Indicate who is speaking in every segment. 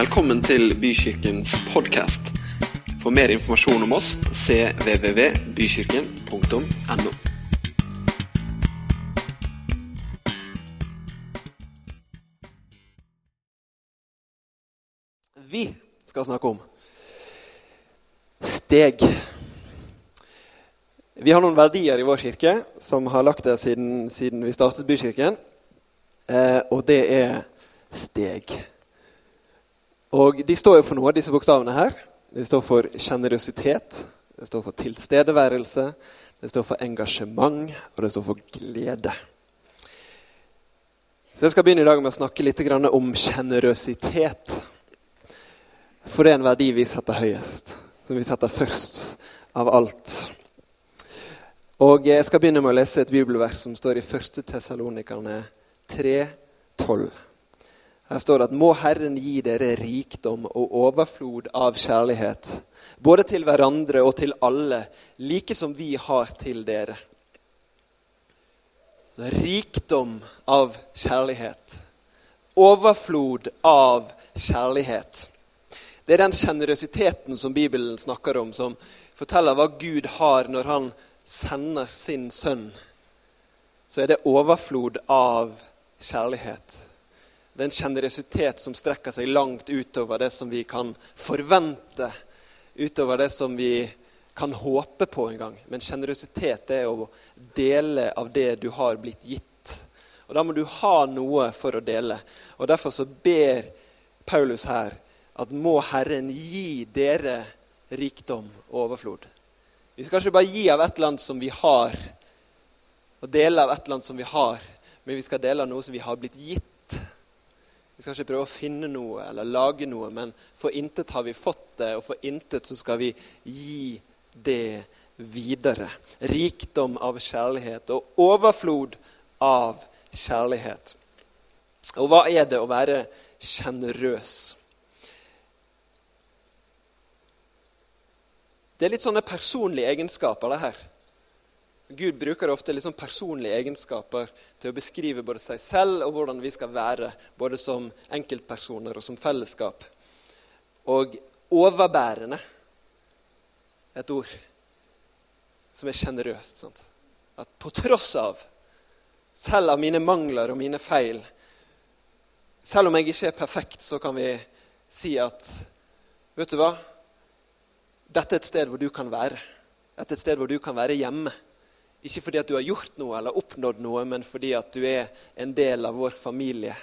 Speaker 1: Velkommen til Bykirkens podkast. For mer informasjon om oss cvvvbykirken.no.
Speaker 2: Vi skal snakke om steg. Vi har noen verdier i vår kirke som har lagt det siden, siden vi startet Bykirken. Eh, og det er steg. Og de står jo for noe, disse bokstavene her. De står for sjenerøsitet, det står for tilstedeværelse, det står for engasjement, og det står for glede. Så Jeg skal begynne i dag med å snakke litt om sjenerøsitet. For det er en verdi vi setter høyest, som vi setter først av alt. Og Jeg skal begynne med å lese et bibelvers som står i 1. Tessalonikerne 3,12. Her står det at må Herren gi dere rikdom og overflod av kjærlighet, både til hverandre og til alle, like som vi har til dere. Rikdom av kjærlighet. Overflod av kjærlighet. Det er den sjenerøsiteten som Bibelen snakker om, som forteller hva Gud har når han sender sin sønn. Så er det overflod av kjærlighet. Det er en sjenerøsitet som strekker seg langt utover det som vi kan forvente. Utover det som vi kan håpe på en gang. Men sjenerøsitet er å dele av det du har blitt gitt. Og Da må du ha noe for å dele. Og Derfor så ber Paulus her at må Herren gi dere rikdom og overflod. Vi skal ikke bare gi av et land som vi har, og dele av et land som vi har, men vi skal dele av noe som vi har blitt gitt. Vi skal ikke prøve å finne noe eller lage noe, men for intet har vi fått det, og for intet så skal vi gi det videre. Rikdom av kjærlighet og overflod av kjærlighet. Og hva er det å være sjenerøs? Det er litt sånne personlige egenskaper, det her. Gud bruker ofte liksom personlige egenskaper til å beskrive både seg selv og hvordan vi skal være, både som enkeltpersoner og som fellesskap. Og overbærende et ord som er sjenerøst. At på tross av, selv av mine mangler og mine feil, selv om jeg ikke er perfekt, så kan vi si at Vet du hva? Dette er et sted hvor du kan være. Dette er et sted hvor du kan være hjemme. Ikke fordi at du har gjort noe eller oppnådd noe, men fordi at du er en del av vår familie.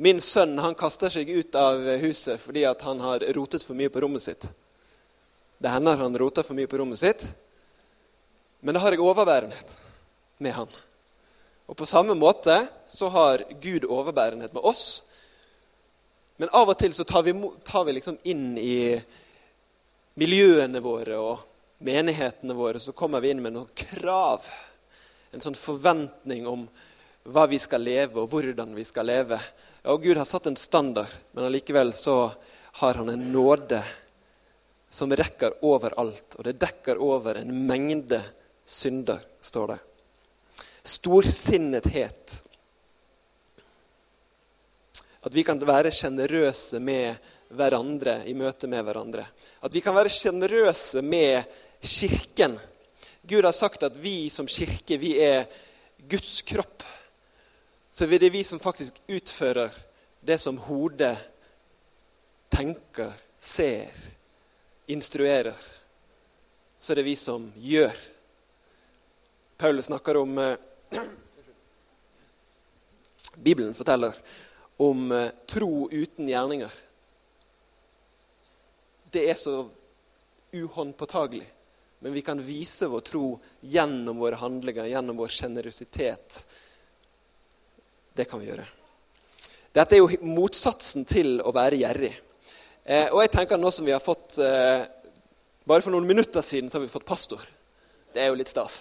Speaker 2: Min sønn han kaster seg ut av huset fordi at han har rotet for mye på rommet sitt. Det hender han roter for mye på rommet sitt, men da har jeg overbærenhet med han. Og På samme måte så har Gud overbærenhet med oss. Men av og til så tar vi, tar vi liksom inn i miljøene våre og menighetene våre, så kommer vi inn med noen krav. En sånn forventning om hva vi skal leve, og hvordan vi skal leve. Og Gud har satt en standard, men allikevel så har han en nåde som rekker over alt. Og det dekker over en mengde synder, står det. Storsinnethet. At vi kan være sjenerøse med hverandre i møte med hverandre. At vi kan være sjenerøse med kirken. Gud har sagt at vi som kirke vi er Guds kropp. Så det er vi som faktisk utfører det som hodet tenker, ser, instruerer. Så det er vi som gjør. Paulus snakker om eh, Bibelen forteller om eh, tro uten gjerninger. Det er så uhåndpåtagelig. Men vi kan vise vår tro gjennom våre handlinger, gjennom vår sjenerøsitet. Det kan vi gjøre. Dette er jo motsatsen til å være gjerrig. Eh, og jeg tenker nå som vi har fått eh, Bare for noen minutter siden så har vi fått pastor. Det er jo litt stas.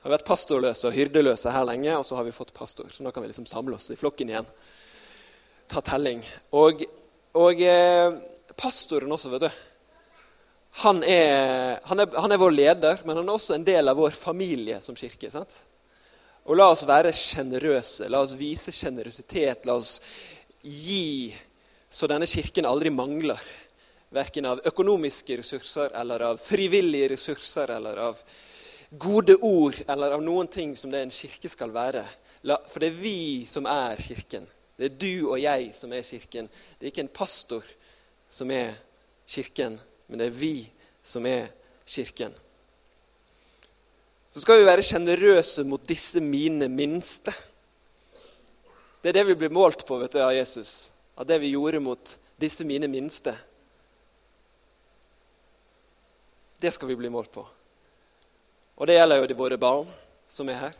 Speaker 2: Vi har vært pastorløse og hyrdeløse her lenge, og så har vi fått pastor. Så nå kan vi liksom samle oss i flokken igjen. Ta telling. Og, og eh, pastoren også, vet du han er, han, er, han er, vår leder, men han er også en del av vår familie som kirke. sant? Og la oss være sjenerøse. La oss vise sjenerøsitet. La oss gi så denne kirken aldri mangler. Verken av økonomiske ressurser eller av frivillige ressurser eller av gode ord eller av noen ting som det en kirke skal være. For det er vi som er kirken. Det er du og jeg som er kirken. Det er ikke en pastor som er kirken, men det er vi som er kirken. Så skal vi være sjenerøse mot disse mine minste. Det er det vi blir målt på vet du, av Jesus. Av det vi gjorde mot disse mine minste. Det skal vi bli målt på. Og det gjelder jo de våre barn som er her.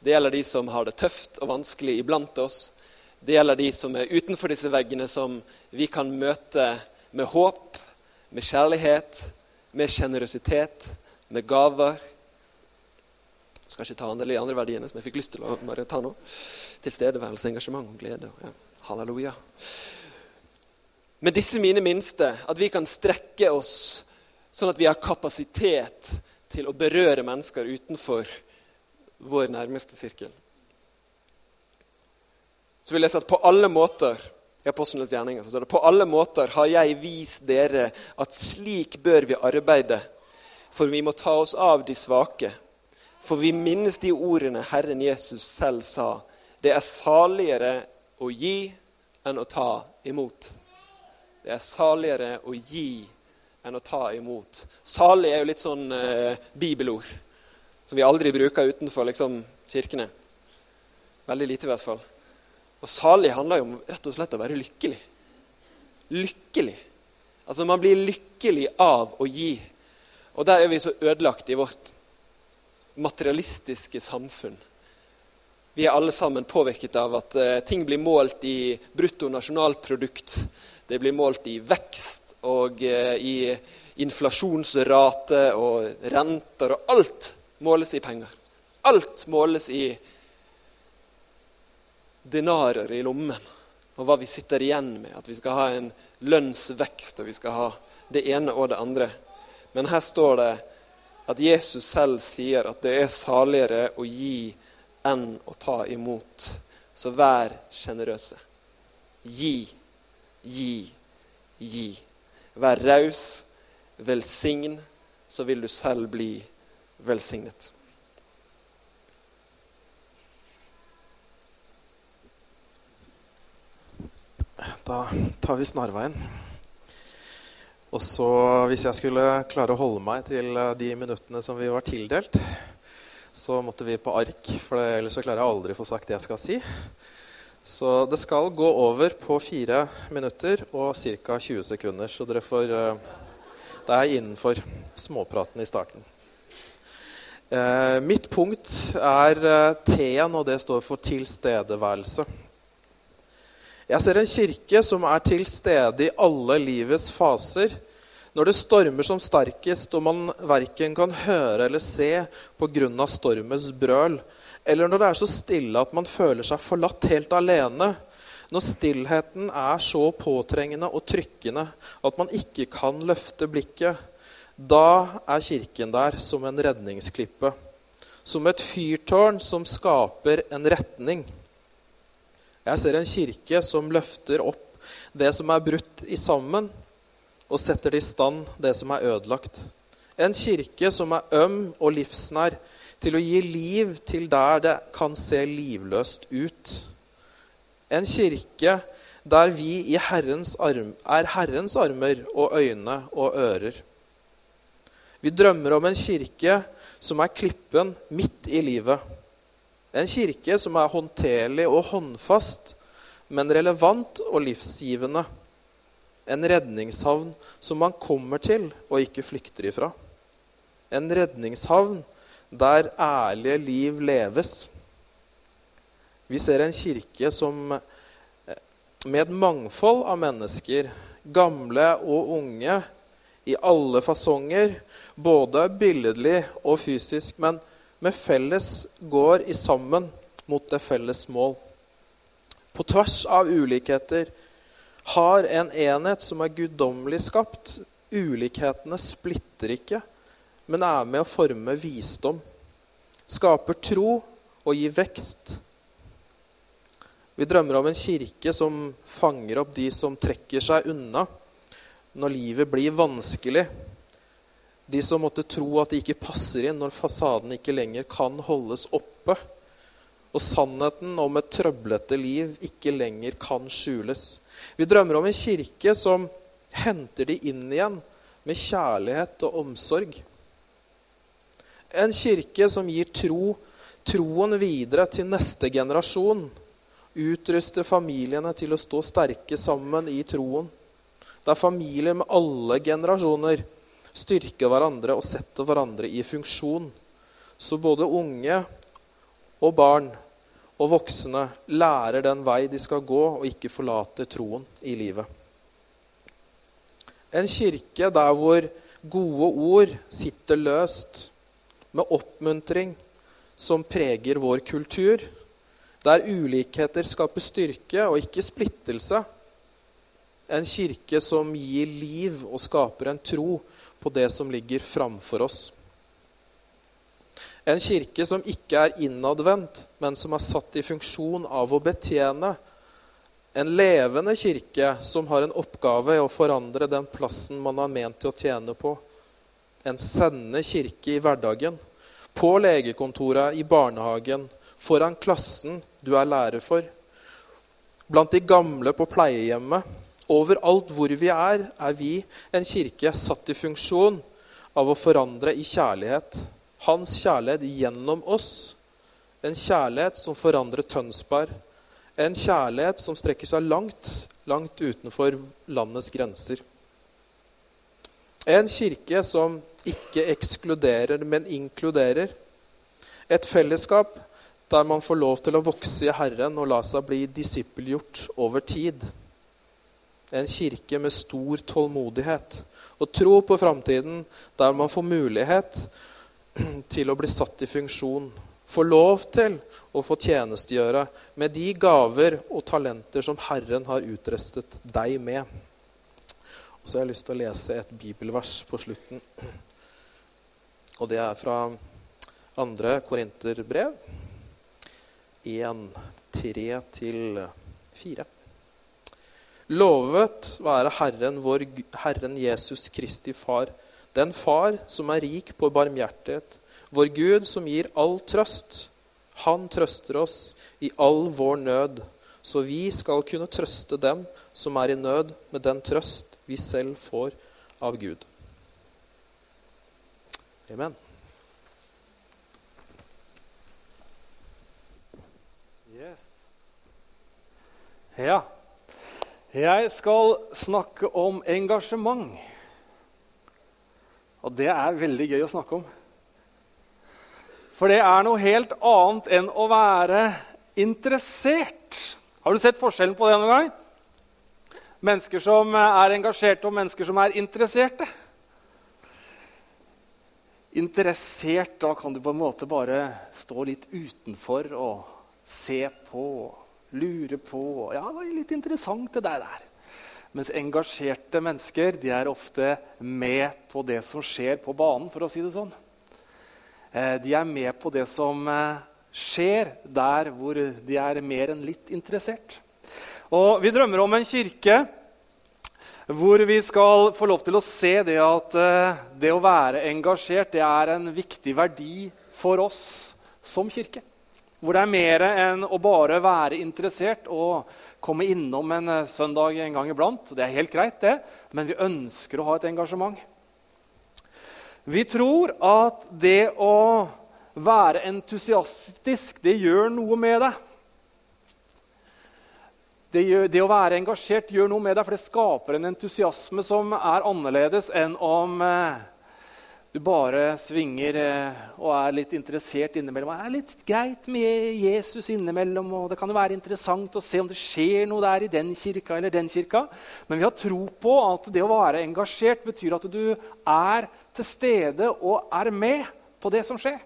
Speaker 2: Det gjelder de som har det tøft og vanskelig iblant oss. Det gjelder de som er utenfor disse veggene, som vi kan møte med håp, med kjærlighet, med sjenerøsitet, med gaver. Jeg skal ikke ta andre, de andre verdiene som jeg fikk lyst til å bare ta nå. Tilstedeværelse, engasjement og glede. Ja. Halleluja. Med disse mine minste, at vi kan strekke oss sånn at vi har kapasitet til å berøre mennesker utenfor vår nærmeste sirkel. Så vil jeg si at på alle måter i Apostlenes gjerninger står det på alle måter har jeg vist dere at slik bør vi arbeide, for vi må ta oss av de svake. For vi minnes de ordene Herren Jesus selv sa. Det er saligere å gi enn å ta imot. Det er saligere å gi enn å ta imot. Salig er jo litt sånn eh, bibelord som vi aldri bruker utenfor liksom, kirkene. Veldig lite, i hvert fall. Og salig handler jo om rett og slett å være lykkelig. Lykkelig. Altså, man blir lykkelig av å gi. Og der er vi så ødelagt i vårt materialistiske samfunn. Vi er alle sammen påvirket av at uh, ting blir målt i brutto nasjonalprodukt. Det blir målt i vekst og uh, i inflasjonsrate og renter. Og alt måles i penger. Alt måles i denarer i lommen. Og hva vi sitter igjen med. At vi skal ha en lønnsvekst, og vi skal ha det ene og det andre. Men her står det at Jesus selv sier at det er saligere å gi enn å ta imot. Så vær sjenerøse. Gi, gi, gi. Vær raus, velsign, så vil du selv bli velsignet.
Speaker 3: Da tar vi snarveien. Og så, hvis jeg skulle klare å holde meg til eh, de minuttene som vi var tildelt, så måtte vi på ark, for ellers så klarer jeg aldri å få sagt det jeg skal si. Så det skal gå over på fire minutter og ca. 20 sekunder. Så dere får eh, Det er innenfor småpraten i starten. Eh, mitt punkt er T-en, og det står for tilstedeværelse. Jeg ser en kirke som er til stede i alle livets faser. Når det stormer som sterkest og man verken kan høre eller se pga. stormens brøl, eller når det er så stille at man føler seg forlatt helt alene, når stillheten er så påtrengende og trykkende at man ikke kan løfte blikket, da er kirken der som en redningsklippe. Som et fyrtårn som skaper en retning. Jeg ser en kirke som løfter opp det som er brutt i sammen, og setter det i stand, det som er ødelagt. En kirke som er øm og livsnær til å gi liv til der det kan se livløst ut. En kirke der vi herrens arm, er Herrens armer og øyne og ører. Vi drømmer om en kirke som er klippen midt i livet en kirke som er håndterlig og håndfast, men relevant og livsgivende. En redningshavn som man kommer til og ikke flykter ifra. En redningshavn der ærlige liv leves. Vi ser en kirke som eh, med et mangfold av mennesker, gamle og unge, i alle fasonger, både billedlig og fysisk, men med felles går i sammen mot det felles mål. På tvers av ulikheter har en enhet som er guddommelig skapt. Ulikhetene splitter ikke, men er med å forme visdom. Skaper tro og gir vekst. Vi drømmer om en kirke som fanger opp de som trekker seg unna når livet blir vanskelig. De som måtte tro at de ikke passer inn når fasaden ikke lenger kan holdes oppe. Og sannheten om et trøblete liv ikke lenger kan skjules. Vi drømmer om en kirke som henter de inn igjen med kjærlighet og omsorg. En kirke som gir tro, troen videre til neste generasjon. Utruster familiene til å stå sterke sammen i troen. Der familier med alle generasjoner styrker hverandre og sette hverandre i funksjon. Så både unge og barn og voksne lærer den vei de skal gå, og ikke forlater troen i livet. En kirke der hvor gode ord sitter løst, med oppmuntring som preger vår kultur. Der ulikheter skaper styrke og ikke splittelse. En kirke som gir liv og skaper en tro på det som ligger framfor oss. En kirke som ikke er innadvendt, men som er satt i funksjon av å betjene. En levende kirke som har en oppgave i å forandre den plassen man er ment til å tjene på. En sendende kirke i hverdagen. På legekontoret, i barnehagen, foran klassen du er lærer for. Blant de gamle på pleiehjemmet. Overalt hvor vi er, er vi en kirke satt i funksjon av å forandre i kjærlighet hans kjærlighet gjennom oss. En kjærlighet som forandrer Tønsberg. En kjærlighet som strekker seg langt, langt utenfor landets grenser. En kirke som ikke ekskluderer, men inkluderer. Et fellesskap der man får lov til å vokse i Herren og la seg bli disippelgjort over tid. En kirke med stor tålmodighet og tro på framtiden, der man får mulighet til å bli satt i funksjon. Få lov til å få tjenestegjøre med de gaver og talenter som Herren har utrestet deg med. Og så har jeg lyst til å lese et bibelvers på slutten. Og det er fra andre Korinterbrev 1, 3-4. Lovet være Herren, vår Herren Jesus Kristi Far den Far som er rik på barmhjertighet, vår Gud som gir all trøst. Han trøster oss i all vår nød, så vi skal kunne trøste dem som er i nød, med den trøst vi selv får av Gud. Amen.
Speaker 4: Yes. Ja. Jeg skal snakke om engasjement. Og det er veldig gøy å snakke om. For det er noe helt annet enn å være interessert. Har du sett forskjellen på det noen gang? Mennesker som er engasjerte, og mennesker som er interesserte. Interessert, da kan du på en måte bare stå litt utenfor og se på, lure på. Ja, det er litt interessant, det der. Mens engasjerte mennesker de er ofte med på det som skjer på banen, for å si det sånn. Eh, de er med på det som eh, skjer der hvor de er mer enn litt interessert. Og Vi drømmer om en kirke hvor vi skal få lov til å se det at eh, det å være engasjert det er en viktig verdi for oss som kirke. Hvor det er mer enn å bare være interessert og komme innom en eh, søndag en gang iblant. Det er helt greit, det, men vi ønsker å ha et engasjement. Vi tror at det å være entusiastisk, det gjør noe med deg. Det, det, å være engasjert gjør noe med deg, for det skaper en entusiasme som er annerledes enn om eh, du bare svinger eh, og er litt interessert innimellom. Det er litt greit med Jesus innimellom, og det kan jo være interessant å se om det skjer noe der i den kirka eller den kirka. Men vi har tro på at det å være engasjert betyr at du er til stede og er med på det som skjer.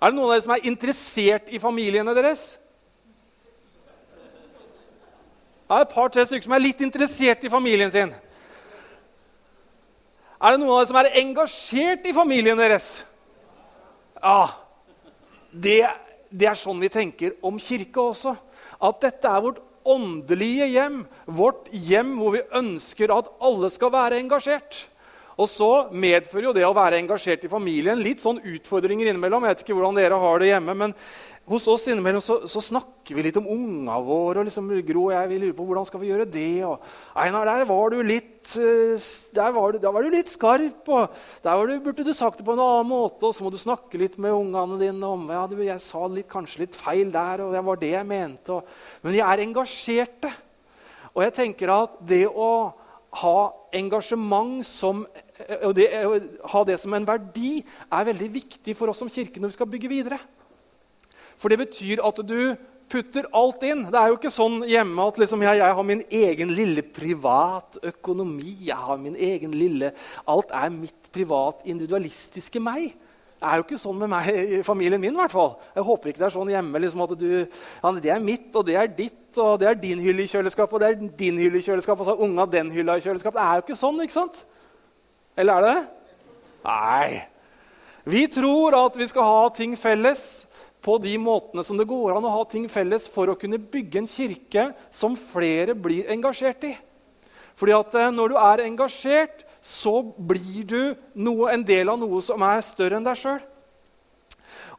Speaker 4: Er det noen av dere som er interessert i familiene deres? Det er et par-tre stykker som er litt interessert i familien sin. Er det noen av dere som er engasjert i familien deres? Ja. Det, det, er sånn vi tenker om kirke også. at dette er vårt åndelige hjem. Vårt hjem hvor vi ønsker at alle skal være engasjert. Og så medfører jo det å være engasjert i familien litt sånn utfordringer innimellom. Jeg vet ikke hvordan dere har det hjemme, men hos oss innimellom så, så snakker vi litt om unga våre. og liksom, Gro og jeg vi lurer på hvordan skal vi gjøre det. og Einar, der var du litt eh, der var du, der var du litt skarp. og Der du, burde du sagt det på en annen måte. Og så må du snakke litt med ungene dine om ja, jeg sa litt, kanskje litt feil der, og det var det jeg mente. Og, men de er engasjerte. Og jeg tenker at det å ha engasjement som og det, ha det som en verdi er veldig viktig for oss som kirke når vi skal bygge videre. For det betyr at du putter alt inn. Det er jo ikke sånn hjemme at liksom, jeg, jeg, har min egen lille privat økonomi. jeg har min egen lille, Alt er mitt privat, individualistiske meg. Det er jo ikke sånn med meg i familien min. I hvert fall. Jeg håper ikke det er sånn hjemme liksom, at du, ja, det er mitt, og det er ditt, og det er din hylle i kjøleskapet, og det er din hylle i kjøleskapet, og så har unga den hylla i kjøleskapet. Det er jo ikke sånn. ikke sant? Eller er det det? Nei. Vi tror at vi skal ha ting felles på de måtene som det går an å ha ting felles for å kunne bygge en kirke som flere blir engasjert i. Fordi at eh, når du er engasjert, så blir du noe, en del av noe som er større enn deg sjøl.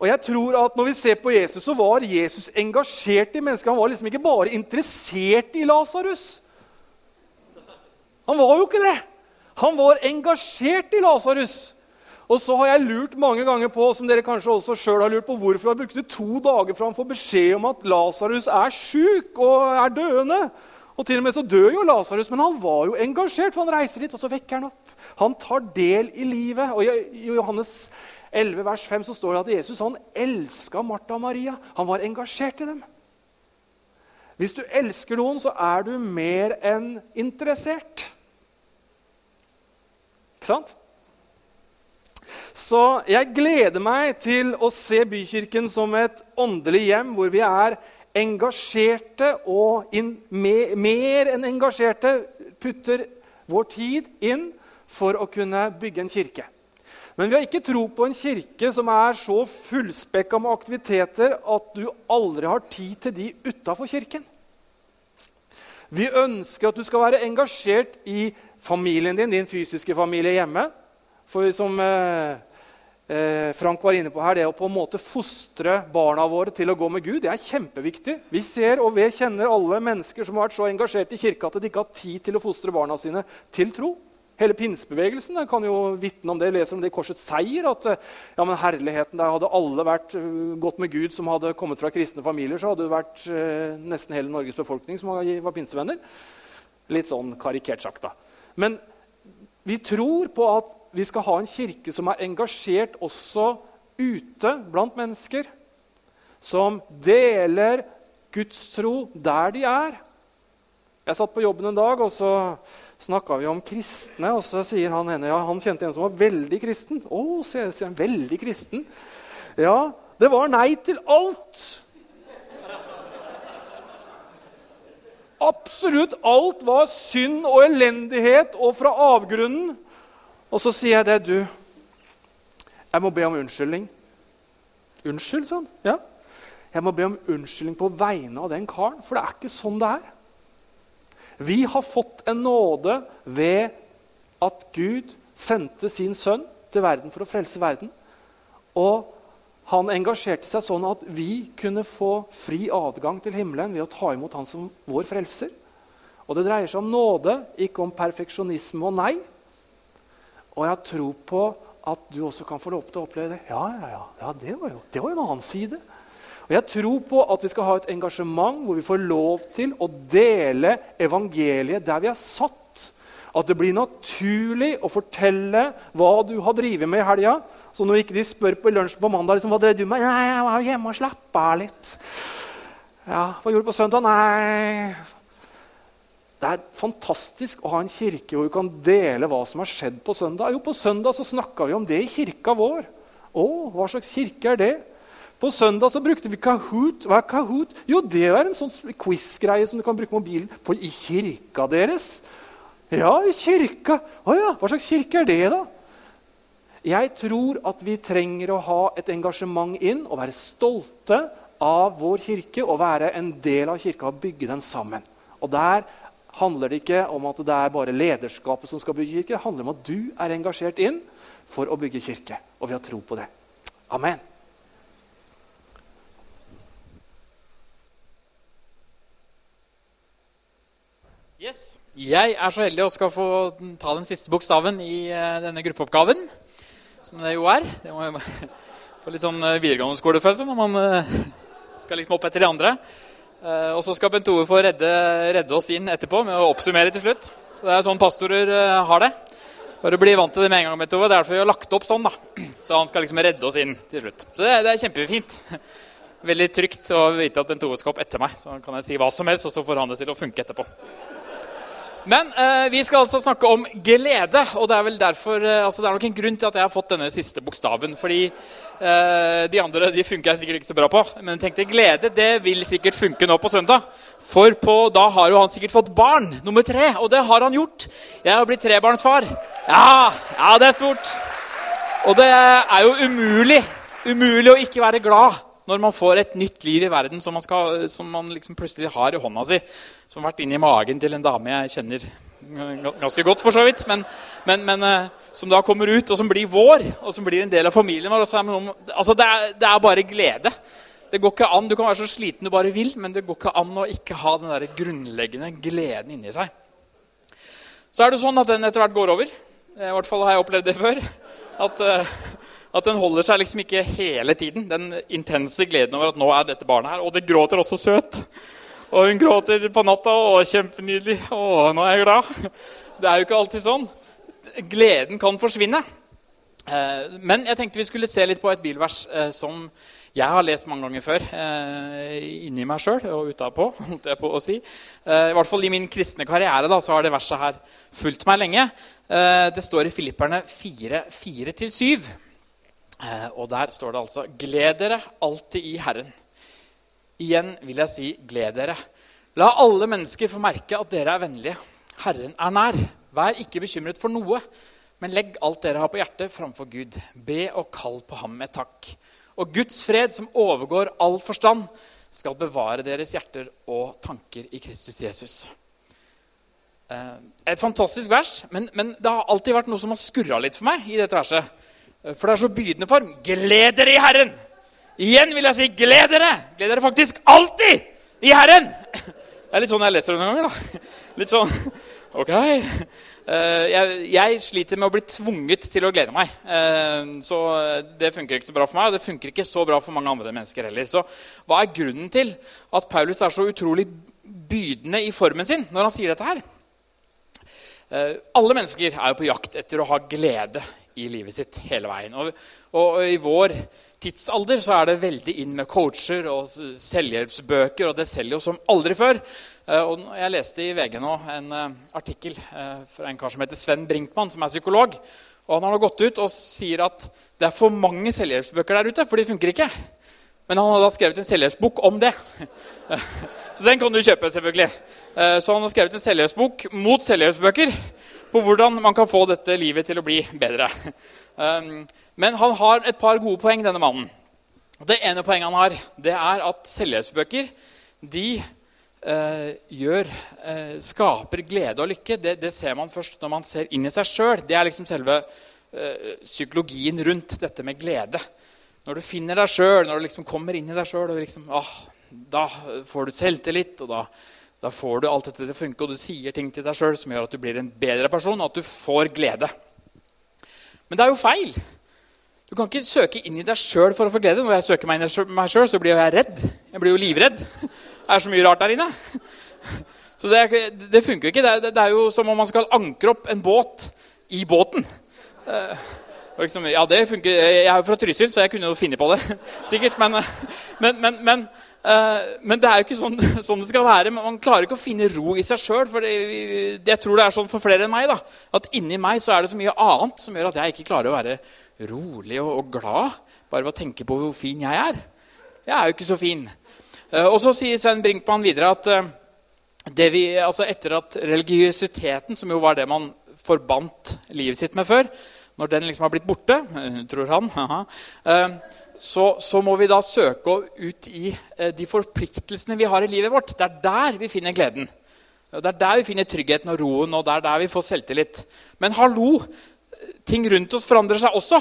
Speaker 4: Og jeg tror at Når vi ser på Jesus, så var Jesus engasjert i mennesker. Han var liksom ikke bare interessert i Lasarus. Han var jo ikke det. Han var engasjert i Lasarus. Og så har jeg lurt mange ganger på som dere kanskje også selv har lurt på, hvorfor han brukte to dager fra han får beskjed om at Lasarus er sjuk og er døende. Og til og med så dør jo Lasarus, men han var jo engasjert, for han reiser dit, og så vekker han opp. Han tar del i livet. Og I Johannes 11, vers 5 så står det at Jesus han elska Martha og Maria. Han var engasjert i dem. Hvis du elsker noen, så er du mer enn interessert. Ikke sant? Så jeg gleder meg til å se Bykirken som et åndelig hjem hvor vi er engasjerte og inn, mer, mer enn engasjerte putter vår tid inn for å kunne bygge en kirke. Men vi har ikke tro på en kirke som er så fullspekka med aktiviteter at du aldri har tid til de utafor kirken. Vi ønsker at du skal være engasjert i familien din, din fysiske familie hjemme. For som eh, eh, Frank var inne på her, det å på en måte fostre barna våre til å gå med Gud, det er kjempeviktig. Vi ser og vi kjenner alle mennesker som har vært så engasjert i kirka at de ikke har tid til å fostre barna sine til tro. Hele pinsebevegelsen kan jo vitne om det. leser om det i Korsets seier. at eh, ja, men herligheten der Hadde alle vært gått med Gud som hadde kommet fra kristne familier, så hadde det vært nesten hele Norges befolkning som var pinsevenner. Litt sånn karikert sagt, da. Men vi tror på at vi skal ha en kirke som er engasjert også ute blant mennesker. Som deler Guds tro der de er. Jeg satt på jobben en dag, og så snakka vi om kristne. Og så sier han ene ja, han kjente en som var veldig kristen. Å, sier han. Veldig kristen. Ja, det var nei til alt. Absolutt alt var synd og elendighet og fra avgrunnen. Og så sier jeg det, du. Jeg må be om unnskyldning. Unnskyld, sånn? Ja. Jeg må be om unnskyldning på vegne av den karen, for det er ikke sånn det er. Vi har fått en nåde ved at Gud sendte sin sønn til verden for å frelse verden. Og han engasjerte seg sånn at vi kunne få fri adgang til himmelen ved å ta imot han som vår frelser. Og det dreier seg om nåde, ikke om perfeksjonisme og nei. Og jeg tror på at du også kan få lov til å oppleve det. Ja, ja, ja, ja det, var jo, det var jo en annen side. Og Jeg tror på at vi skal ha et engasjement hvor vi får lov til å dele evangeliet der vi er satt. At det blir naturlig å fortelle hva du har drevet med i helga. Så når ikke de spør på lunsj på mandag liksom, hva drev du med, nei, jeg var hjemme og slappa av litt. Ja, Hva gjorde du på søndag? Nei Det er fantastisk å ha en kirke hvor vi kan dele hva som har skjedd på søndag. Jo, På søndag så snakka vi om det i kirka vår. Å, hva slags kirke er det? På søndag så brukte vi Kahoot. Hva er Kahoot? Jo, det er en sånn quiz-greie som du kan bruke mobilen på i kirka deres. Ja, i kirka. Å ja, hva slags kirke er det, da? Jeg tror at vi trenger å ha et engasjement inn og være stolte av vår kirke og være en del av kirka og bygge den sammen. Og Der handler det ikke om at det er bare lederskapet som skal bygge kirke. Det handler om at du er engasjert inn for å bygge kirke. Og vi har tro på det. Amen.
Speaker 5: Yes. Jeg er så heldig å skal få ta den siste bokstaven i eh, denne gruppeoppgaven. Som det jo er. Det må jo få litt sånn eh, videregående skolefølelse når man eh, skal litt opp etter de andre. Og så skal Bent Ove få redde, redde, oss inn etterpå med å oppsummere til slutt. Så Det er sånn pastorer har det. Bare bli vant til det med en gang. Bent Ove. Det er derfor vi har lagt opp sånn. da. Så han skal liksom redde oss inn til slutt. Så det, det er kjempefint. Veldig trygt å vite at Bent Ove skal opp etter meg. Så kan jeg si hva som helst, og så får han det til å funke etterpå. Men eh, vi skal altså snakke om glede. Og det er vel derfor, eh, altså det er nok en grunn til at jeg har fått denne siste bokstaven. Fordi eh, de andre de funker jeg sikkert ikke så bra på. Men jeg tenkte glede det vil sikkert funke nå på søndag. For på, da har jo han sikkert fått barn nummer tre. Og det har han gjort. Jeg har blitt trebarnsfar. Ja, ja, det er stort. Og det er jo umulig, umulig å ikke være glad når man får et nytt liv i verden som man, skal, som man liksom plutselig har i hånda si som har vært inni magen til en dame jeg kjenner ganske godt, for så vidt, men, men, men uh, som da kommer ut, og som blir vår, og som blir en del av familien vår. Noen, altså det, er, det, er, bare glede. Det går ikke an, Du kan være så sliten du bare vil, men det går ikke an å ikke ha den der grunnleggende gleden inni seg. Så er det sånn at den etter hvert går over. I hvert fall har jeg opplevd det før. At, uh, at den holder seg liksom ikke hele tiden. Den intense gleden over at nå er dette barnet her. Og det gråter også søt. Og hun gråter på natta. 'Å, kjempenydelig. Å, nå er jeg glad.' Det er jo ikke alltid sånn. Gleden kan forsvinne. Eh, men jeg tenkte vi skulle se litt på et bilvers eh, som jeg har lest mange ganger før. Eh, inni meg sjøl og utapå, holdt jeg på å si. I hvert fall i min kristne karriere da, så har det verset her fulgt meg lenge. Det står i Filipperne 4, 4-7. Og der står det altså Gled dere alltid i Herren. Igjen vil jeg si, gled dere. La alle mennesker få merke at dere er vennlige. Herren er nær. Vær ikke bekymret for noe, men legg alt dere har på hjertet, framfor Gud. Be og kall på ham med takk. Og Guds fred, som overgår all forstand, skal bevare deres hjerter og tanker i Kristus Jesus. Eh, et fantastisk vers, men, men det har alltid vært noe som har skurra litt for meg. i dette verset. Eh, for det er så bydende form. Gled dere i Herren! Igjen vil jeg si gled dere! Gled dere faktisk alltid i Herren! Det er litt sånn jeg leser det noen ganger. da. Litt sånn Ok. Eh, jeg, jeg, sliter med å bli tvunget til å glede meg. Eh, så det funker ikke så bra for meg, og det funker ikke så bra for mange andre mennesker heller. Så hva er grunnen til at Paulus er så utrolig bydende i formen sin når han sier dette her? Eh, alle mennesker er jo på jakt etter å ha glede i livet sitt hele veien. Og, og i vår tidsalder så er det veldig inn med coacher og selvhjelpsbøker, og det selger jo som aldri før. Eh, og jeg leste i VG nå en eh, artikkel eh, fra en kar som heter Sven Brinkmann, som er psykolog. Og Han har nå gått ut og sier at det er for mange selvhjelpsbøker der ute, for de funker ikke. Men han har da skrevet en selvhjelpsbok om det. Så den kan du kjøpe, selvfølgelig. Så han har skrevet en selvhjelpsbok mot selvhjelpsbøker på hvordan man kan få dette livet til å bli bedre. Um, men han har et par gode poeng, denne mannen. Det ene poenget han har, det er at selvhjelpsbøker de eh, gjør, eh, skaper glede og lykke. Det, det, ser man først når man ser inn i seg sjøl. Det er liksom selve eh, psykologien rundt dette med glede. Når du finner deg sjøl, når du liksom kommer inn i deg sjøl, liksom, da får du selvtillit. og da, da får du alt dette til å funke, og du sier ting til deg sjøl som gjør at du blir en bedre person, og at du får glede. Men det er jo feil. Du kan ikke søke inn i deg sjøl for å få glede. Når jeg søker meg inn i meg sjøl, så blir jeg redd. Jeg blir jo livredd. Det er så mye rart der inne. Så det, det funker jo ikke. Det er, det er, jo som om man skal ankre opp en båt i båten. Eh, liksom, ja, det funker. Jeg er jo fra Trysil, så jeg kunne jo finne på det. Sikkert. Men, men, men, men, uh, men det er jo ikke sånn, sånn, det skal være. Man klarer ikke å finne ro i seg sjøl. Jeg tror det er sånn for flere enn meg. da, At inni meg så er det så mye annet som gjør at jeg ikke klarer å være rolig og, og glad bare ved å tenke på hvor fin jeg er. Jeg er jo ikke så fin. Uh, og så sier Sven Brinkmann videre at uh, vi, altså etter at religiøsiteten, som jo var det man forbandt livet sitt med før, når den liksom har blitt borte, tror han, så, så må vi da søke ut i eh, de forpliktelsene vi har i livet vårt. Det er der vi finner gleden. Det er der vi finner tryggheten og roen, og det er der vi får selvtillit. Men hallo, ting rundt oss forandrer seg også.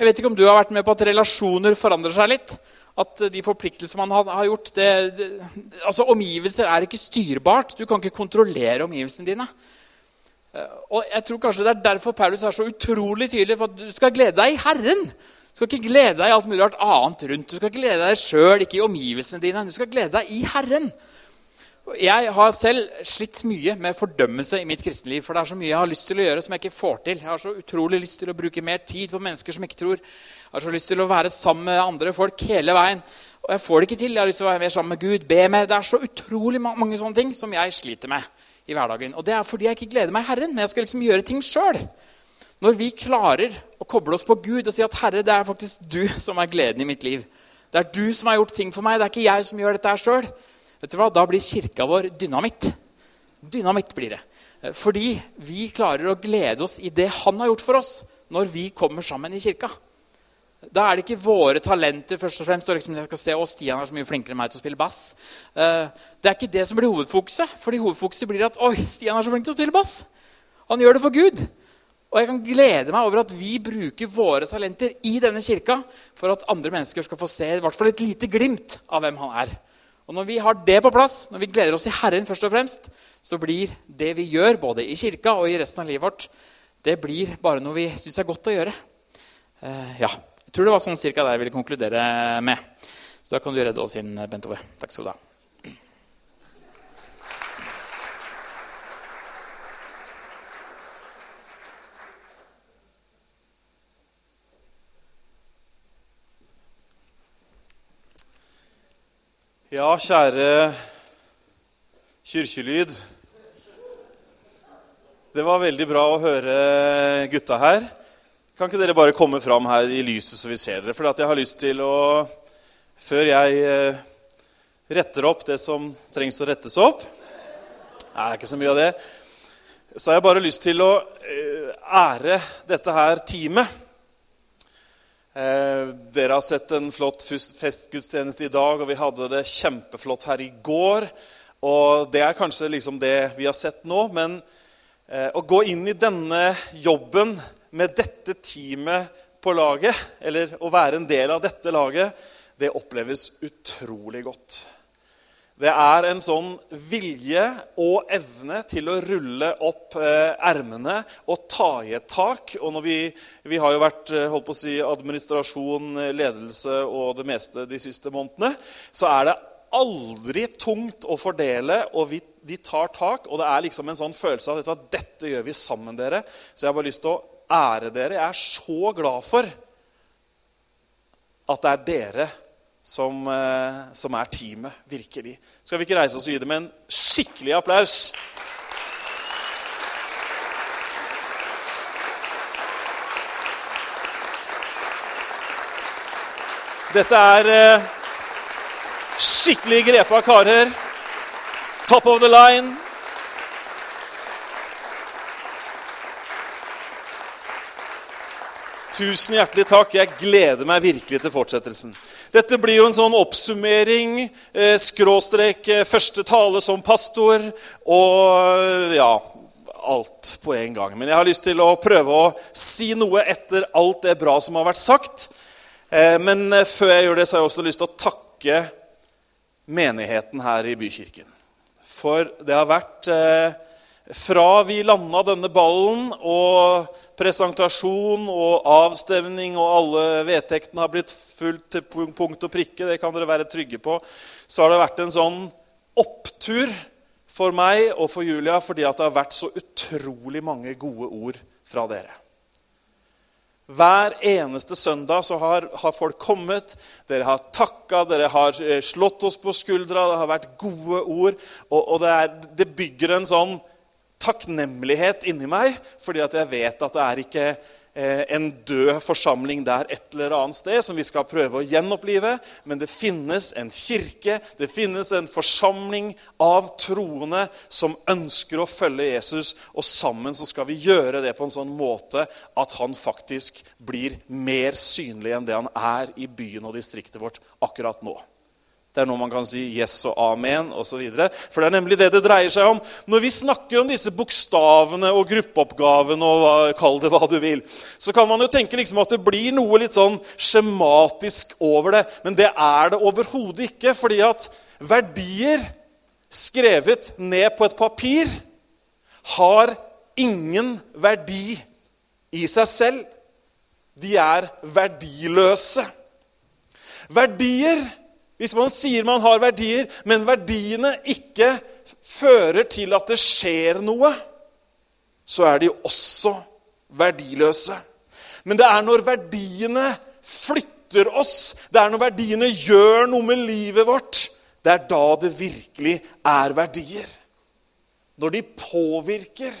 Speaker 5: Jeg vet ikke om du har vært med på at relasjoner forandrer seg litt. At de forpliktelser man har, gjort det, det, altså Omgivelser er ikke styrbart. Du kan ikke kontrollere omgivelsene dine. Eh, og jeg tror kanskje Det er derfor Paulus er så utrolig tydelig på at du skal glede deg i Herren. Du skal ikke glede deg i alt mulig rart annet rundt. Du skal glede deg sjøl, ikke i omgivelsene dine. Du skal glede deg i Herren. Jeg har selv slitt mye med fordømmelse i mitt kristenliv. For det er så mye jeg har lyst til å gjøre som jeg ikke får til. Jeg har så utrolig lyst til å bruke mer tid på mennesker som ikke tror. Jeg har så lyst til å være sammen med andre folk hele veien. Og jeg får det ikke til. Jeg har lyst til å være mer sammen med Gud, be mer. Det er så utrolig mange sånne ting som jeg sliter med i hverdagen. Og det er fordi jeg ikke gleder meg Herren, men jeg skal liksom gjøre ting sjøl. Når vi klarer å koble oss på Gud og si at 'Herre, det er faktisk du som er gleden i mitt liv'. Det er du som har gjort ting for meg, det er ikke jeg som gjør dette sjøl. Da blir kirka vår dynamitt. Dynamitt blir det. Eh, fordi vi klarer å glede oss i det han har gjort for oss, når vi kommer sammen i kirka. Da er det ikke våre talenter først og fremst. Og liksom jeg skal se, å, Stian er så mye flinkere enn meg til å spille bass. Eh, det er ikke det som blir hovedfokuset. fordi hovedfokuset blir at oi, Stian er så flink til å spille bass. Han gjør det for Gud. Og jeg kan glede meg over at vi bruker våre talenter i denne kirka for at andre mennesker skal få se i hvert fall et lite glimt av hvem han er. Og Når vi har det på plass, når vi gleder oss i Herren, først og fremst, så blir det vi gjør, både i kirka og i resten av livet vårt, det blir bare noe vi syns er godt å gjøre. Uh, ja, Jeg tror det var sånn cirka det jeg ville konkludere med. Så da kan du redde oss inn, Bent Ove. Takk skal du ha.
Speaker 6: Ja, kjære kirkelyd. Det var veldig bra å høre gutta her. Kan ikke dere bare komme fram her i lyset, så vi ser dere? For jeg har lyst til å Før jeg eh, retter opp det som trengs å rettes opp Det er ikke så mye av det. Så har jeg bare lyst til å eh, ære dette her teamet. Eh, dere har sett en flott festgudstjeneste i dag, og vi hadde det kjempeflott her i går. Og det er kanskje liksom det vi har sett nå. Men eh, å gå inn i denne jobben med dette teamet på laget, eller å være en del av dette laget, det oppleves utrolig godt. Det er en sånn vilje og evne til å rulle opp eh, ermene og ta i et tak. Og vi, vi, har jo vært eh, holdt på å si, administrasjon, eh, ledelse og det meste de siste månedene. Så er det aldri tungt å fordele, og vi, de tar tak. Og det er liksom en sånn følelse av at dette gjør vi sammen, dere. Så jeg har bare lyst til å ære dere. Jeg er så glad for at det er dere som, eh, som, er teamet, virkelig. Skal vi ikke reise oss og gi dem en skikkelig applaus? Dette er eh, skikkelig grepa karer. Top of the line. Tusen hjertelig takk. Jeg gleder meg virkelig til fortsettelsen. Dette blir jo en sånn oppsummering, eh, skråstrek eh, første tale som pastor og ja alt på en gang. Men jeg har lyst til å prøve å si noe etter alt det bra som har vært sagt. Eh, men eh, før jeg gjør det, så har jeg også lyst til å takke menigheten her i Bykirken. For det har vært eh, fra vi landa denne ballen og presentasjon og avstemning og alle vedtektene har blitt fulgt til punkt og prikke, det kan dere være trygge på, så har det vært en sånn opptur for meg og for Julia fordi det har vært så utrolig mange gode ord fra dere. Hver eneste søndag så har, har folk kommet, dere har takka, dere har eh, slått oss på skuldra, det har vært gode ord. Og, og det, er, det bygger en sånn takknemlighet inni meg, fordi at jeg vet at det er ikke eh, en død forsamling der et eller annet sted som vi skal prøve å gjenopplive. Men det finnes en kirke, det finnes en forsamling av troende som ønsker å følge Jesus. Og sammen så skal vi gjøre det på en sånn måte at han faktisk blir mer synlig enn det han er i byen og distriktet vårt akkurat nå. Det er noe man kan si yes og amen osv. For det er nemlig det det dreier seg om. Når vi snakker om disse bokstavene og gruppeoppgavene og kall det hva du vil, så kan man jo tenke liksom at det blir noe litt sånn skjematisk over det. Men det er det overhodet ikke. fordi at verdier skrevet ned på et papir har ingen verdi i seg selv. De er verdiløse. Verdier hvis man sier man har verdier, men verdiene ikke fører til at det skjer noe, så er de også verdiløse. Men det er når verdiene flytter oss, det er når verdiene gjør noe med livet vårt, det er da det virkelig er verdier. Når de påvirker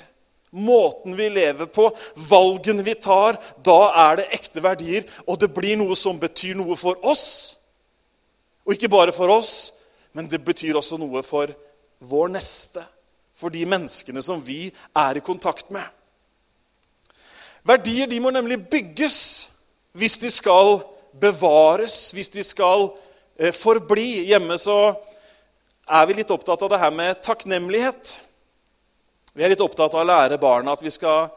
Speaker 6: måten vi lever på, valgene vi tar, da er det ekte verdier, og det blir noe som betyr noe for oss og ikke bare for oss, men det betyr også noe for vår neste. For de menneskene som vi er i kontakt med. Verdier de må nemlig bygges hvis de skal bevares, hvis de skal eh, forbli. Hjemme så er vi litt opptatt av det her med takknemlighet. Vi er litt opptatt av å lære barna at vi skal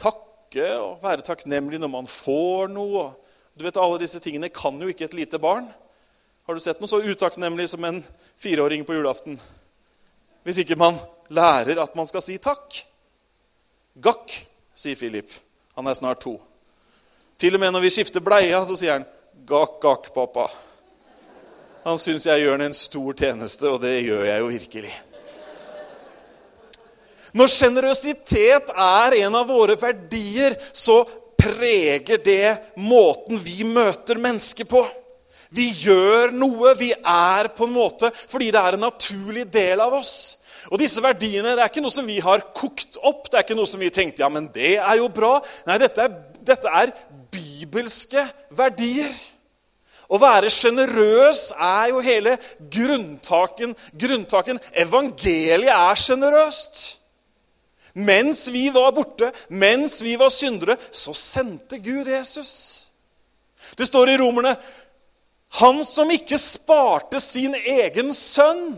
Speaker 6: takke og være takknemlig når man får noe. Du vet, Alle disse tingene kan jo ikke et lite barn. Har du sett noe så utakknemlig som en fireåring på julaften? Hvis ikke man lærer at man skal si takk. Gakk, sier Philip. Han er snart to. Til og med når vi skifter bleia, så sier han gakk, gakk, pappa. Han syns jeg gjør han en stor tjeneste, og det gjør jeg jo virkelig. Når sjenerøsitet er en av våre verdier, så preger det måten vi møter mennesker på. Vi gjør noe. Vi er på en måte fordi det er en naturlig del av oss. Og disse verdiene det er ikke noe som vi har kokt opp. Det er ikke noe som vi tenkte ja, men det er jo bra. Nei, dette er, dette er bibelske verdier. Å være sjenerøs er jo hele grunntaken. grunntaken. Evangeliet er sjenerøst. Mens vi var borte, mens vi var syndere, så sendte Gud Jesus. Det står i Romerne han som ikke sparte sin egen sønn,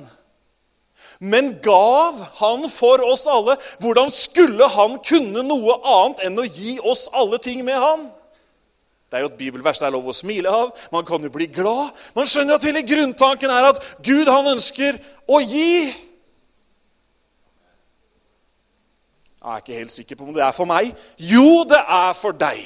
Speaker 6: men gav han for oss alle. Hvordan skulle han kunne noe annet enn å gi oss alle ting med han? Det er jo et bibelvers det er lov å smile av. Man kan jo bli glad. Man skjønner jo at hele grunntanken er at Gud han ønsker å gi. Jeg er ikke helt sikker på om det er for meg. Jo, det er for deg.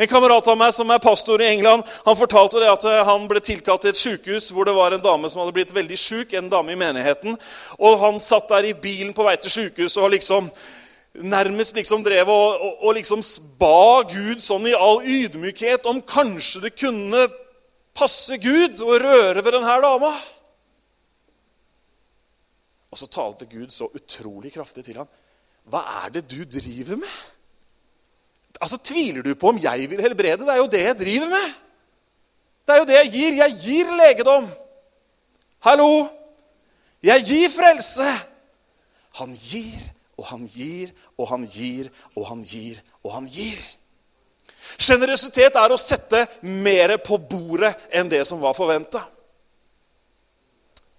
Speaker 6: En kamerat av meg som er pastor i England, han fortalte det at eh, han ble tilkalt til et sykehus hvor det var en dame som hadde blitt veldig syk, en dame i menigheten. Og Han satt der i bilen på vei til sykehuset og liksom nærmest liksom drev og, og, og liksom ba Gud sånn i all ydmykhet om kanskje det kunne passe Gud å røre ved denne dama. Og så talte Gud så utrolig kraftig til ham. Hva er det du driver med? Altså, Tviler du på om jeg vil helbrede? Det er jo det jeg driver med. Det er jo det jeg gir. Jeg gir legedom. Hallo? Jeg gir frelse. Han gir, og han gir, og han gir, og han gir, og han gir. Sjenerøsitet er å sette mer på bordet enn det som var forventa.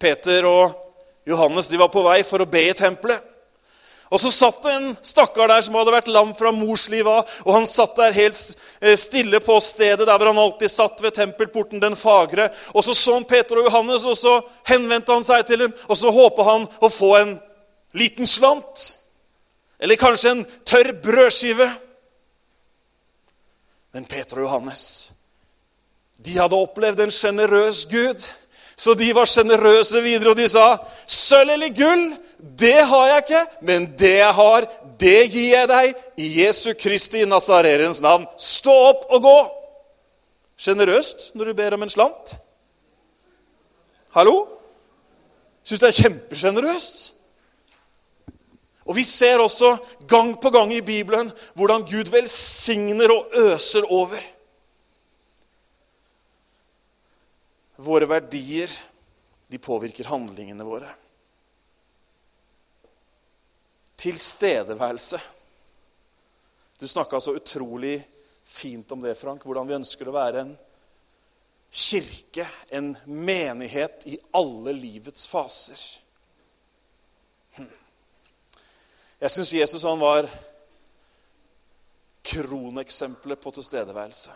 Speaker 6: Peter og Johannes de var på vei for å be i tempelet. Og så satt det en stakkar der som hadde vært lam fra morslivet av. Og han satt der helt eh, stille på stedet der hvor han alltid satt ved tempelporten, den fagre. Og så så han Peter og Johannes, og så henvendte han seg til dem. Og så håpa han å få en liten slant. Eller kanskje en tørr brødskive. Men Peter og Johannes, de hadde opplevd en sjenerøs Gud. Så de var sjenerøse videre, og de sa, 'Sølv eller gull?' Det har jeg ikke, men det jeg har, det gir jeg deg i Jesu Kristi Nazarerens navn. Stå opp og gå! Sjenerøst når du ber om en slant. Hallo? Syns det er kjempesjenerøst. Og Vi ser også gang på gang i Bibelen hvordan Gud velsigner og øser over. Våre verdier de påvirker handlingene våre. Tilstedeværelse. Du snakka så utrolig fint om det, Frank, hvordan vi ønsker å være en kirke, en menighet i alle livets faser. Hm. Jeg syns Jesus han var kroneksempelet på tilstedeværelse.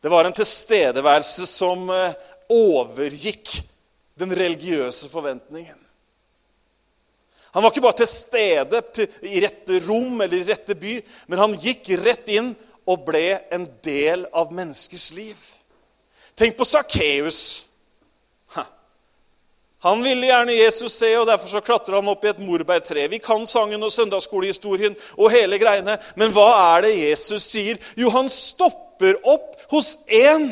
Speaker 6: Det var en tilstedeværelse som eh, overgikk den religiøse forventningen. Han var ikke bare til stede i rette rom eller i rette by, men han gikk rett inn og ble en del av menneskers liv. Tenk på Sakkeus. Han ville gjerne Jesus se, og derfor så klatrer han opp i et morbærtre. Vi kan sangen og søndagsskolehistorien og hele greiene, men hva er det Jesus sier? Jo, han stopper opp hos én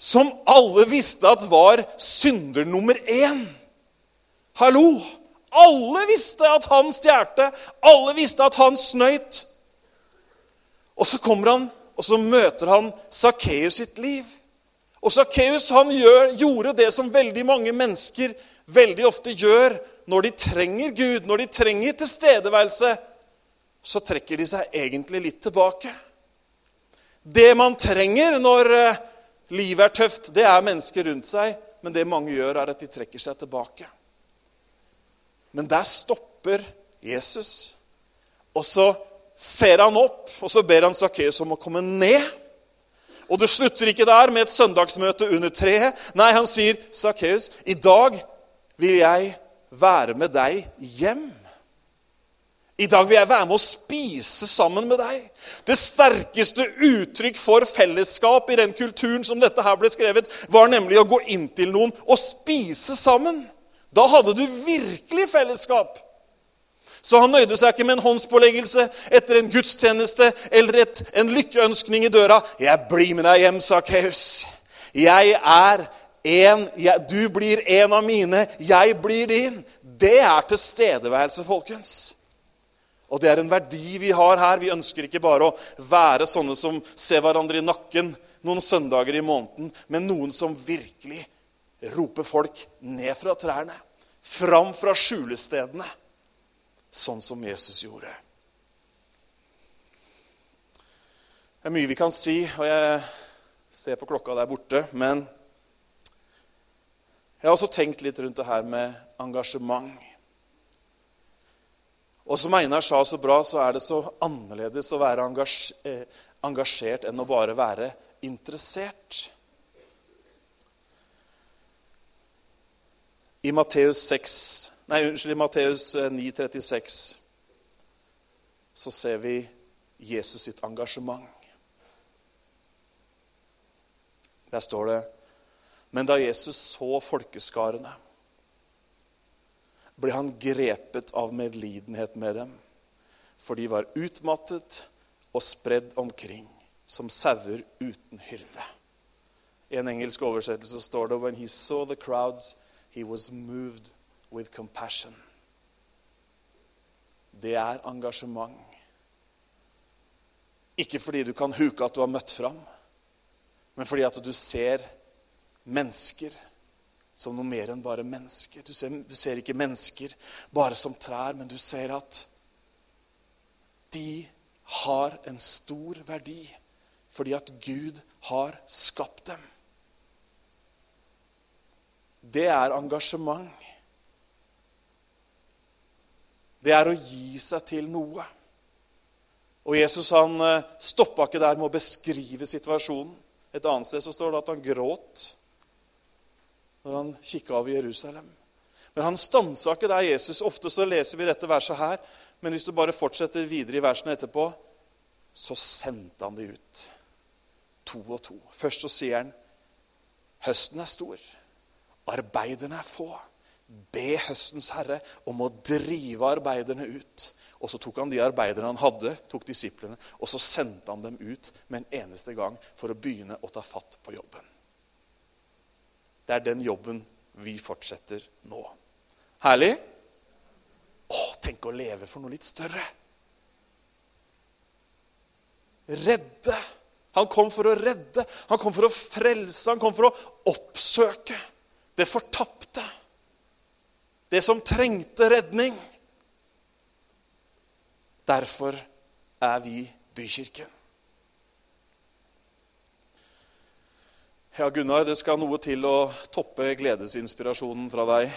Speaker 6: som alle visste at var synder nummer én. Hallo! Alle visste at han stjerte. Alle visste at han snøyt. Og så kommer han, og så møter han Sakkeus sitt liv. Og Sakkeus gjorde det som veldig mange mennesker veldig ofte gjør når de trenger Gud, når de trenger tilstedeværelse. Så trekker de seg egentlig litt tilbake. Det man trenger når eh, livet er tøft, det er mennesker rundt seg. Men det mange gjør, er at de trekker seg tilbake. Men der stopper Jesus. Og så ser han opp, og så ber han Sakkeus om å komme ned. Og det slutter ikke der med et søndagsmøte under treet. Nei, han sier, 'Sakkeus, i dag vil jeg være med deg hjem.' I dag vil jeg være med å spise sammen med deg. Det sterkeste uttrykk for fellesskap i den kulturen som dette her ble skrevet, var nemlig å gå inn til noen og spise sammen. Da hadde du virkelig fellesskap. Så han nøyde seg ikke med en håndspåleggelse etter en gudstjeneste eller et, en lykkeønskning i døra. 'Jeg blir med deg hjem', sa Kaus. 'Jeg er en, jeg, Du blir en av mine, jeg blir din.' Det er tilstedeværelse, folkens. Og det er en verdi vi har her. Vi ønsker ikke bare å være sånne som ser hverandre i nakken noen søndager i måneden, men noen som virkelig roper folk ned fra trærne, fram fra skjulestedene, sånn som Jesus gjorde. Det er mye vi kan si, og jeg ser på klokka der borte, men jeg har også tenkt litt rundt det her med engasjement. Og som Einar sa så bra, så er det så annerledes å være eh, engasjert enn å bare være interessert. I Matteus 6, nei, unnskyld, i Matteus 9,36 eh, så ser vi Jesus sitt engasjement. Der står det Men da Jesus så folkeskarene ble han grepet av medlidenhet med dem, for de var utmattet og spredd omkring som sauer uten hyrde. I en engelsk oversettelse står det When he saw the crowds, he was moved with compassion. Det er engasjement. Ikke fordi du kan huke at du har møtt fram, men fordi at du ser mennesker som noe mer enn bare mennesker. Du ser, du ser ikke mennesker bare som trær, men du ser at de har en stor verdi fordi at Gud har skapt dem. Det er engasjement. Det er å gi seg til noe. Og Jesus han eh, stoppa ikke der med å beskrive situasjonen. Et annet sted så står det at han gråt når han kikka over Jerusalem. Men han stansa ikke der Jesus. Ofte så leser vi dette verset her, men hvis du bare fortsetter videre i versene etterpå, så sendte han de ut. To og to. Først så sier han høsten er stor, arbeiderne er få. Be høstens herre om å drive arbeiderne ut. Og så tok han de arbeiderne han hadde, tok disiplene, og så sendte han dem ut med en eneste gang for å begynne å ta fatt på jobben. Det er den jobben vi fortsetter nå. Herlig? Å, tenk å leve for noe litt større. Redde. Han kom for å redde, han kom for å frelse, han kom for å oppsøke det fortapte. Det som trengte redning. Derfor er vi Bykirken. Ja, Gunnar, det skal noe til å toppe gledesinspirasjonen fra deg.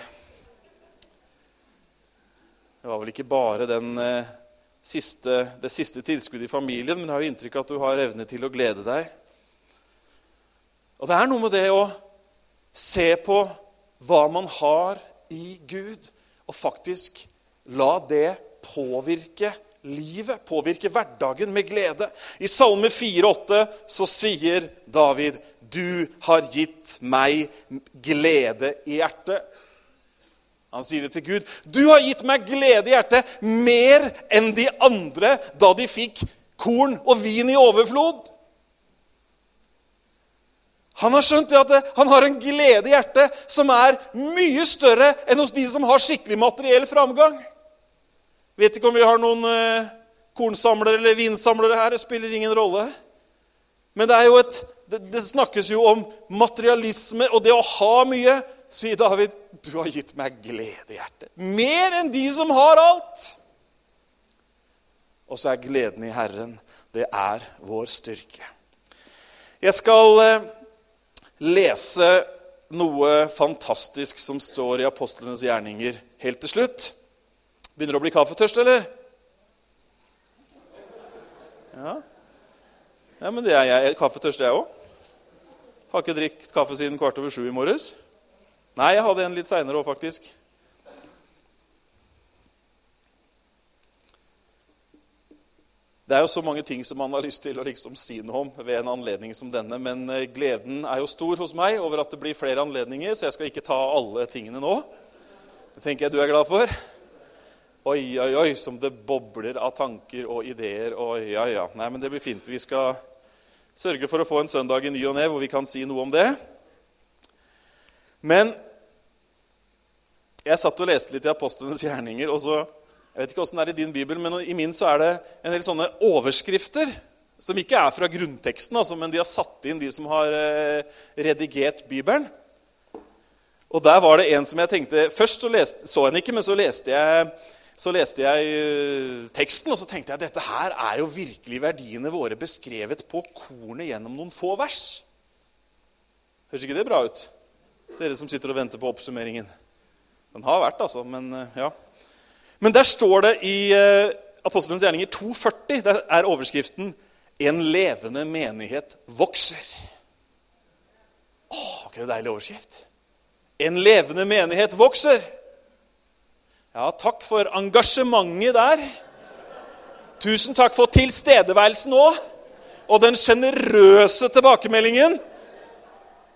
Speaker 6: Det var vel ikke bare den, eh, siste, det siste tilskuddet i familien, men jeg har jo inntrykk av at du har evne til å glede deg. Og det er noe med det å se på hva man har i Gud, og faktisk la det påvirke livet, påvirke hverdagen med glede. I Salme 4,8 så sier David du har gitt meg glede i hjertet. Han sier det til Gud. Du har gitt meg glede i hjertet mer enn de andre da de fikk korn og vin i overflod. Han har skjønt at han har en glede i hjertet som er mye større enn hos de som har skikkelig materiell framgang. Vet ikke om vi har noen eh, kornsamlere eller vinsamlere her. Det spiller ingen rolle. Men det, et, det, snakkes jo om materialisme og det å ha mye. Sier David, 'Du har gitt meg glede i hjertet.' Mer enn de som har alt. Og så er gleden i Herren, det er vår styrke. Jeg skal eh, lese noe fantastisk som står i apostlenes gjerninger helt til slutt. Begynner du å bli kaffetørst, eller? Ja. Ja, men det er jeg. Kaffetørst, jeg òg. Har ikke drukket kaffe siden kvart over sju i morges. Nei, jeg hadde en litt seinere òg, faktisk. Det er jo så mange ting som man har lyst til å liksom si noe om ved en anledning som denne, men eh, gleden er jo stor hos meg over at det blir flere anledninger, så jeg skal ikke ta alle tingene nå. Det tenker jeg du er glad for. Oi, oi, oi, som det bobler av tanker og ideer. Oi, ja, ja. Nei, men det blir fint. Vi skal sørge for å få en søndag i ny og ne hvor vi kan si noe om det. Men jeg satt og leste litt i apostlenes gjerninger. og så, Jeg vet ikke åssen det er i din bibel, men i min så er det en del sånne overskrifter som ikke er fra grunnteksten, altså, men de har satt inn, de som har eh, redigert Bibelen. Og der var det en som jeg tenkte Først så, leste, så jeg ikke, men så leste jeg så leste jeg uh, teksten, og så tenkte jeg dette her er jo virkelig verdiene våre beskrevet på kornet gjennom noen få vers. Høres ikke det bra ut? Dere som sitter og venter på oppsummeringen. Den har vært, altså, men uh, ja. Men der står det i uh, Apostelens gjerninger 2,40 der er overskriften 'En levende menighet vokser'. Åh, ikke det deilig overskrift? En levende menighet vokser. Ja, takk for engasjementet der. Tusen takk for tilstedeværelsen òg. Og den sjenerøse tilbakemeldingen.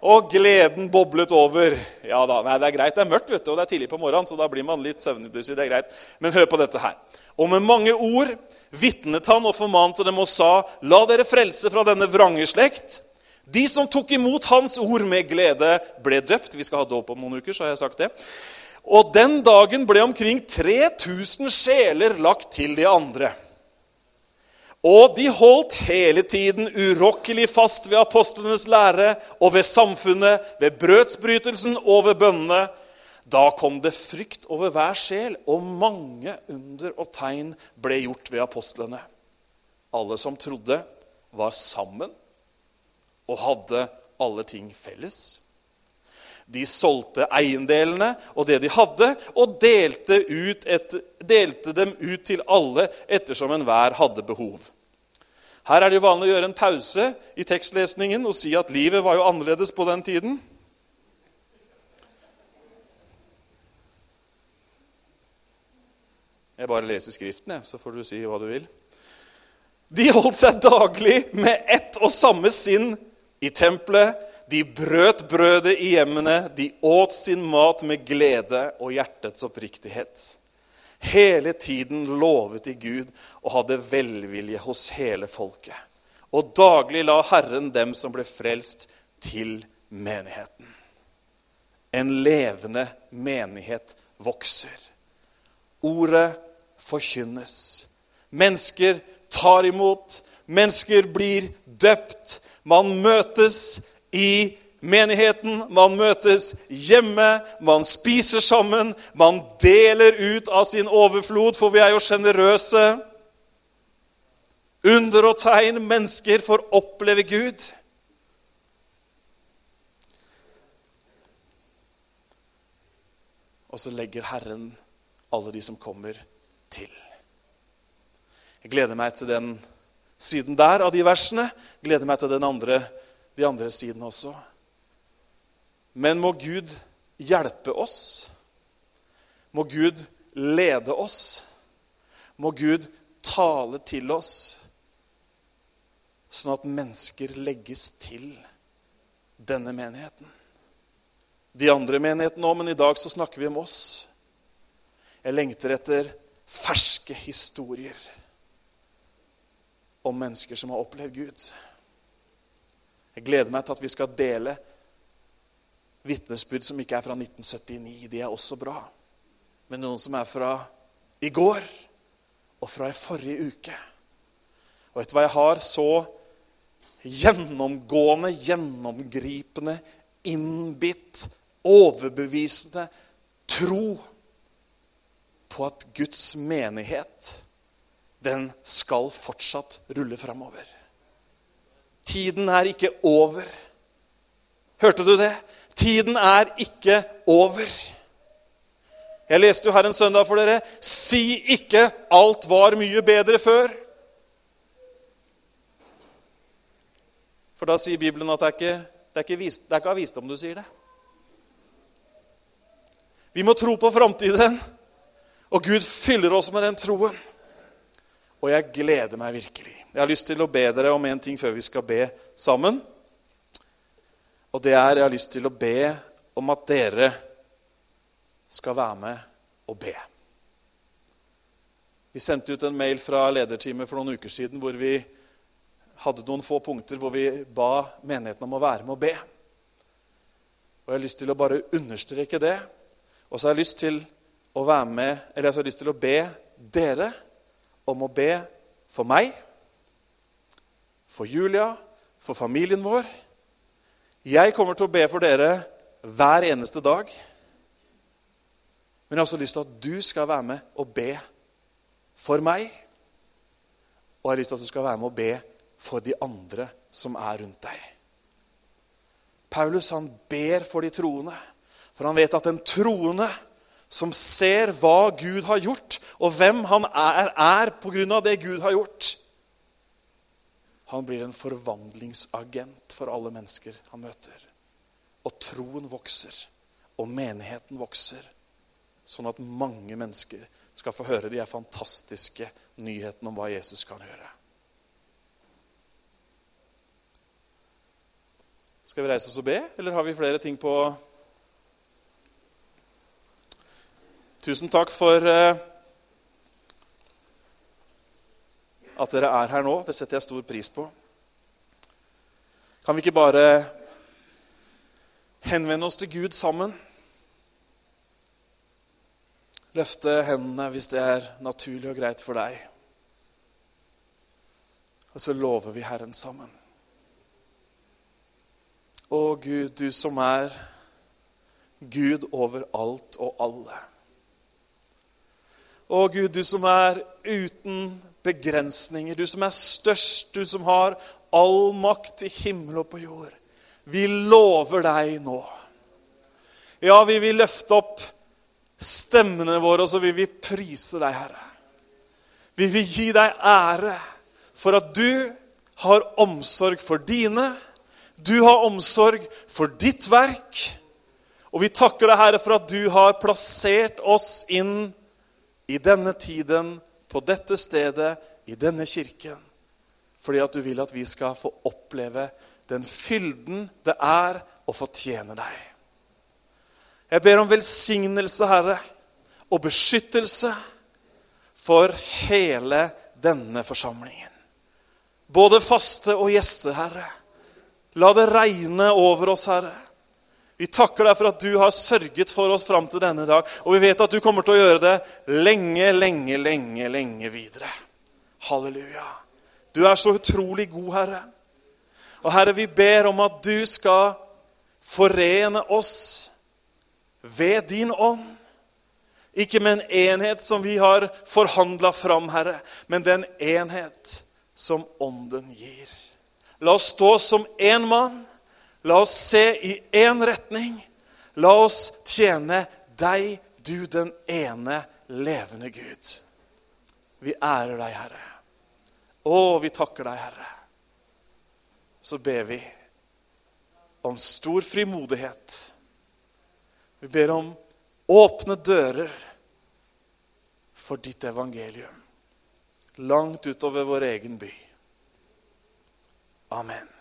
Speaker 6: Og gleden boblet over. Ja da, nei, Det er greit. Det er mørkt vet du, og det er tidlig på morgenen, så da blir man litt søvndyssig. Det er greit. Men hør på dette her. Og med mange ord vitnet han og formante dem og sa:" La dere frelse fra denne vrange slekt. De som tok imot hans ord med glede, ble døpt. Vi skal ha dåp om noen uker, så har jeg sagt det. Og den dagen ble omkring 3000 sjeler lagt til de andre. Og de holdt hele tiden urokkelig fast ved apostlenes lære og ved samfunnet, ved brødsbrytelsen og ved bønnene. Da kom det frykt over hver sjel, og mange under og tegn ble gjort ved apostlene. Alle som trodde, var sammen og hadde alle ting felles. De solgte eiendelene og det de hadde, og delte, et, delte dem ut til alle ettersom enhver hadde behov. Her er det jo vanlig å gjøre en pause i tekstlesningen og si at livet var jo annerledes på den tiden. Jeg bare leser Skriften, jeg, så får du si hva du vil. De holdt seg daglig med ett og samme sinn i tempelet de brøt brødet i hjemmene, de åt sin mat med glede og hjertets oppriktighet. Hele tiden lovet de Gud og hadde velvilje hos hele folket. Og daglig la Herren dem som ble frelst, til menigheten. En levende menighet vokser. Ordet forkynnes. Mennesker tar imot. Mennesker blir døpt. Man møtes i menigheten, man møtes hjemme, man spiser sammen, man deler ut av sin overflod, for vi er jo sjenerøse. Under og tegn. Mennesker får oppleve Gud. Og så legger Herren alle de som kommer, til. Jeg gleder meg til den siden der av de versene. Gleder meg til den andre, de andre sidene også. Men må Gud hjelpe oss. Må Gud lede oss. Må Gud tale til oss, sånn at mennesker legges til denne menigheten. De andre menighetene òg, men i dag så snakker vi om oss. Jeg lengter etter ferske historier om mennesker som har opplevd Gud. Jeg gleder meg til at vi skal dele vitnesbyrd som ikke er fra 1979. De er også bra. Men noen som er fra i går og fra i forrige uke. Og vet du hva jeg har? Så gjennomgående, gjennomgripende, innbitt, overbevisende tro på at Guds menighet, den skal fortsatt rulle framover. Tiden er ikke over. Hørte du det? Tiden er ikke over. Jeg leste jo her en søndag for dere. Si ikke 'alt var mye bedre før'. For da sier Bibelen at det er ikke, det er ikke, vis, det er ikke av visdom du sier det. Vi må tro på framtiden, og Gud fyller oss med den troen. Og jeg gleder meg virkelig. Jeg har lyst til å be dere om en ting før vi skal be sammen. Og det er jeg har lyst til å be om at dere skal være med og be. Vi sendte ut en mail fra lederteamet for noen uker siden hvor vi hadde noen få punkter hvor vi ba menigheten om å være med og be. Og Jeg har lyst til å bare understreke det. Og så har jeg lyst til å være med, eller jeg har lyst til å be dere om å be for meg, for Julia, for familien vår. Jeg kommer til å be for dere hver eneste dag. Men jeg har også lyst til at du skal være med og be for meg. Og jeg har lyst til at du skal være med og be for de andre som er rundt deg. Paulus han ber for de troende, for han vet at den troende som ser hva Gud har gjort, og hvem han er, er av det Gud har gjort Han blir en forvandlingsagent for alle mennesker han møter. Og troen vokser, og menigheten vokser, sånn at mange mennesker skal få høre de fantastiske nyhetene om hva Jesus kan gjøre. Skal vi reise oss og be, eller har vi flere ting på Tusen takk for eh, at dere er her nå. Det setter jeg stor pris på. Kan vi ikke bare henvende oss til Gud sammen? Løfte hendene hvis det er naturlig og greit for deg. Og så lover vi Herren sammen. Å Gud, du som er Gud over alt og alle. Å Gud, du som er uten begrensninger, du som er størst, du som har all makt i himmel og på jord. Vi lover deg nå. Ja, vi vil løfte opp stemmene våre, og så vil vi prise deg, Herre. Vi vil gi deg ære for at du har omsorg for dine. Du har omsorg for ditt verk. Og vi takker deg, Herre, for at du har plassert oss inn i denne tiden, på dette stedet, i denne kirken. Fordi at du vil at vi skal få oppleve den fylden det er å fortjene deg. Jeg ber om velsignelse, Herre, og beskyttelse for hele denne forsamlingen. Både faste og gjester, Herre. La det regne over oss, Herre. Vi takker deg for at du har sørget for oss fram til denne dag. Og vi vet at du kommer til å gjøre det lenge, lenge, lenge, lenge videre. Halleluja. Du er så utrolig god, Herre. Og Herre, vi ber om at du skal forene oss ved din ånd. Ikke med en enhet som vi har forhandla fram, Herre, men den enhet som Ånden gir. La oss stå som én mann La oss se i én retning. La oss tjene deg, du den ene levende Gud. Vi ærer deg, Herre. Å, vi takker deg, Herre. Så ber vi om stor frimodighet. Vi ber om åpne dører for ditt evangelium. Langt utover vår egen by. Amen.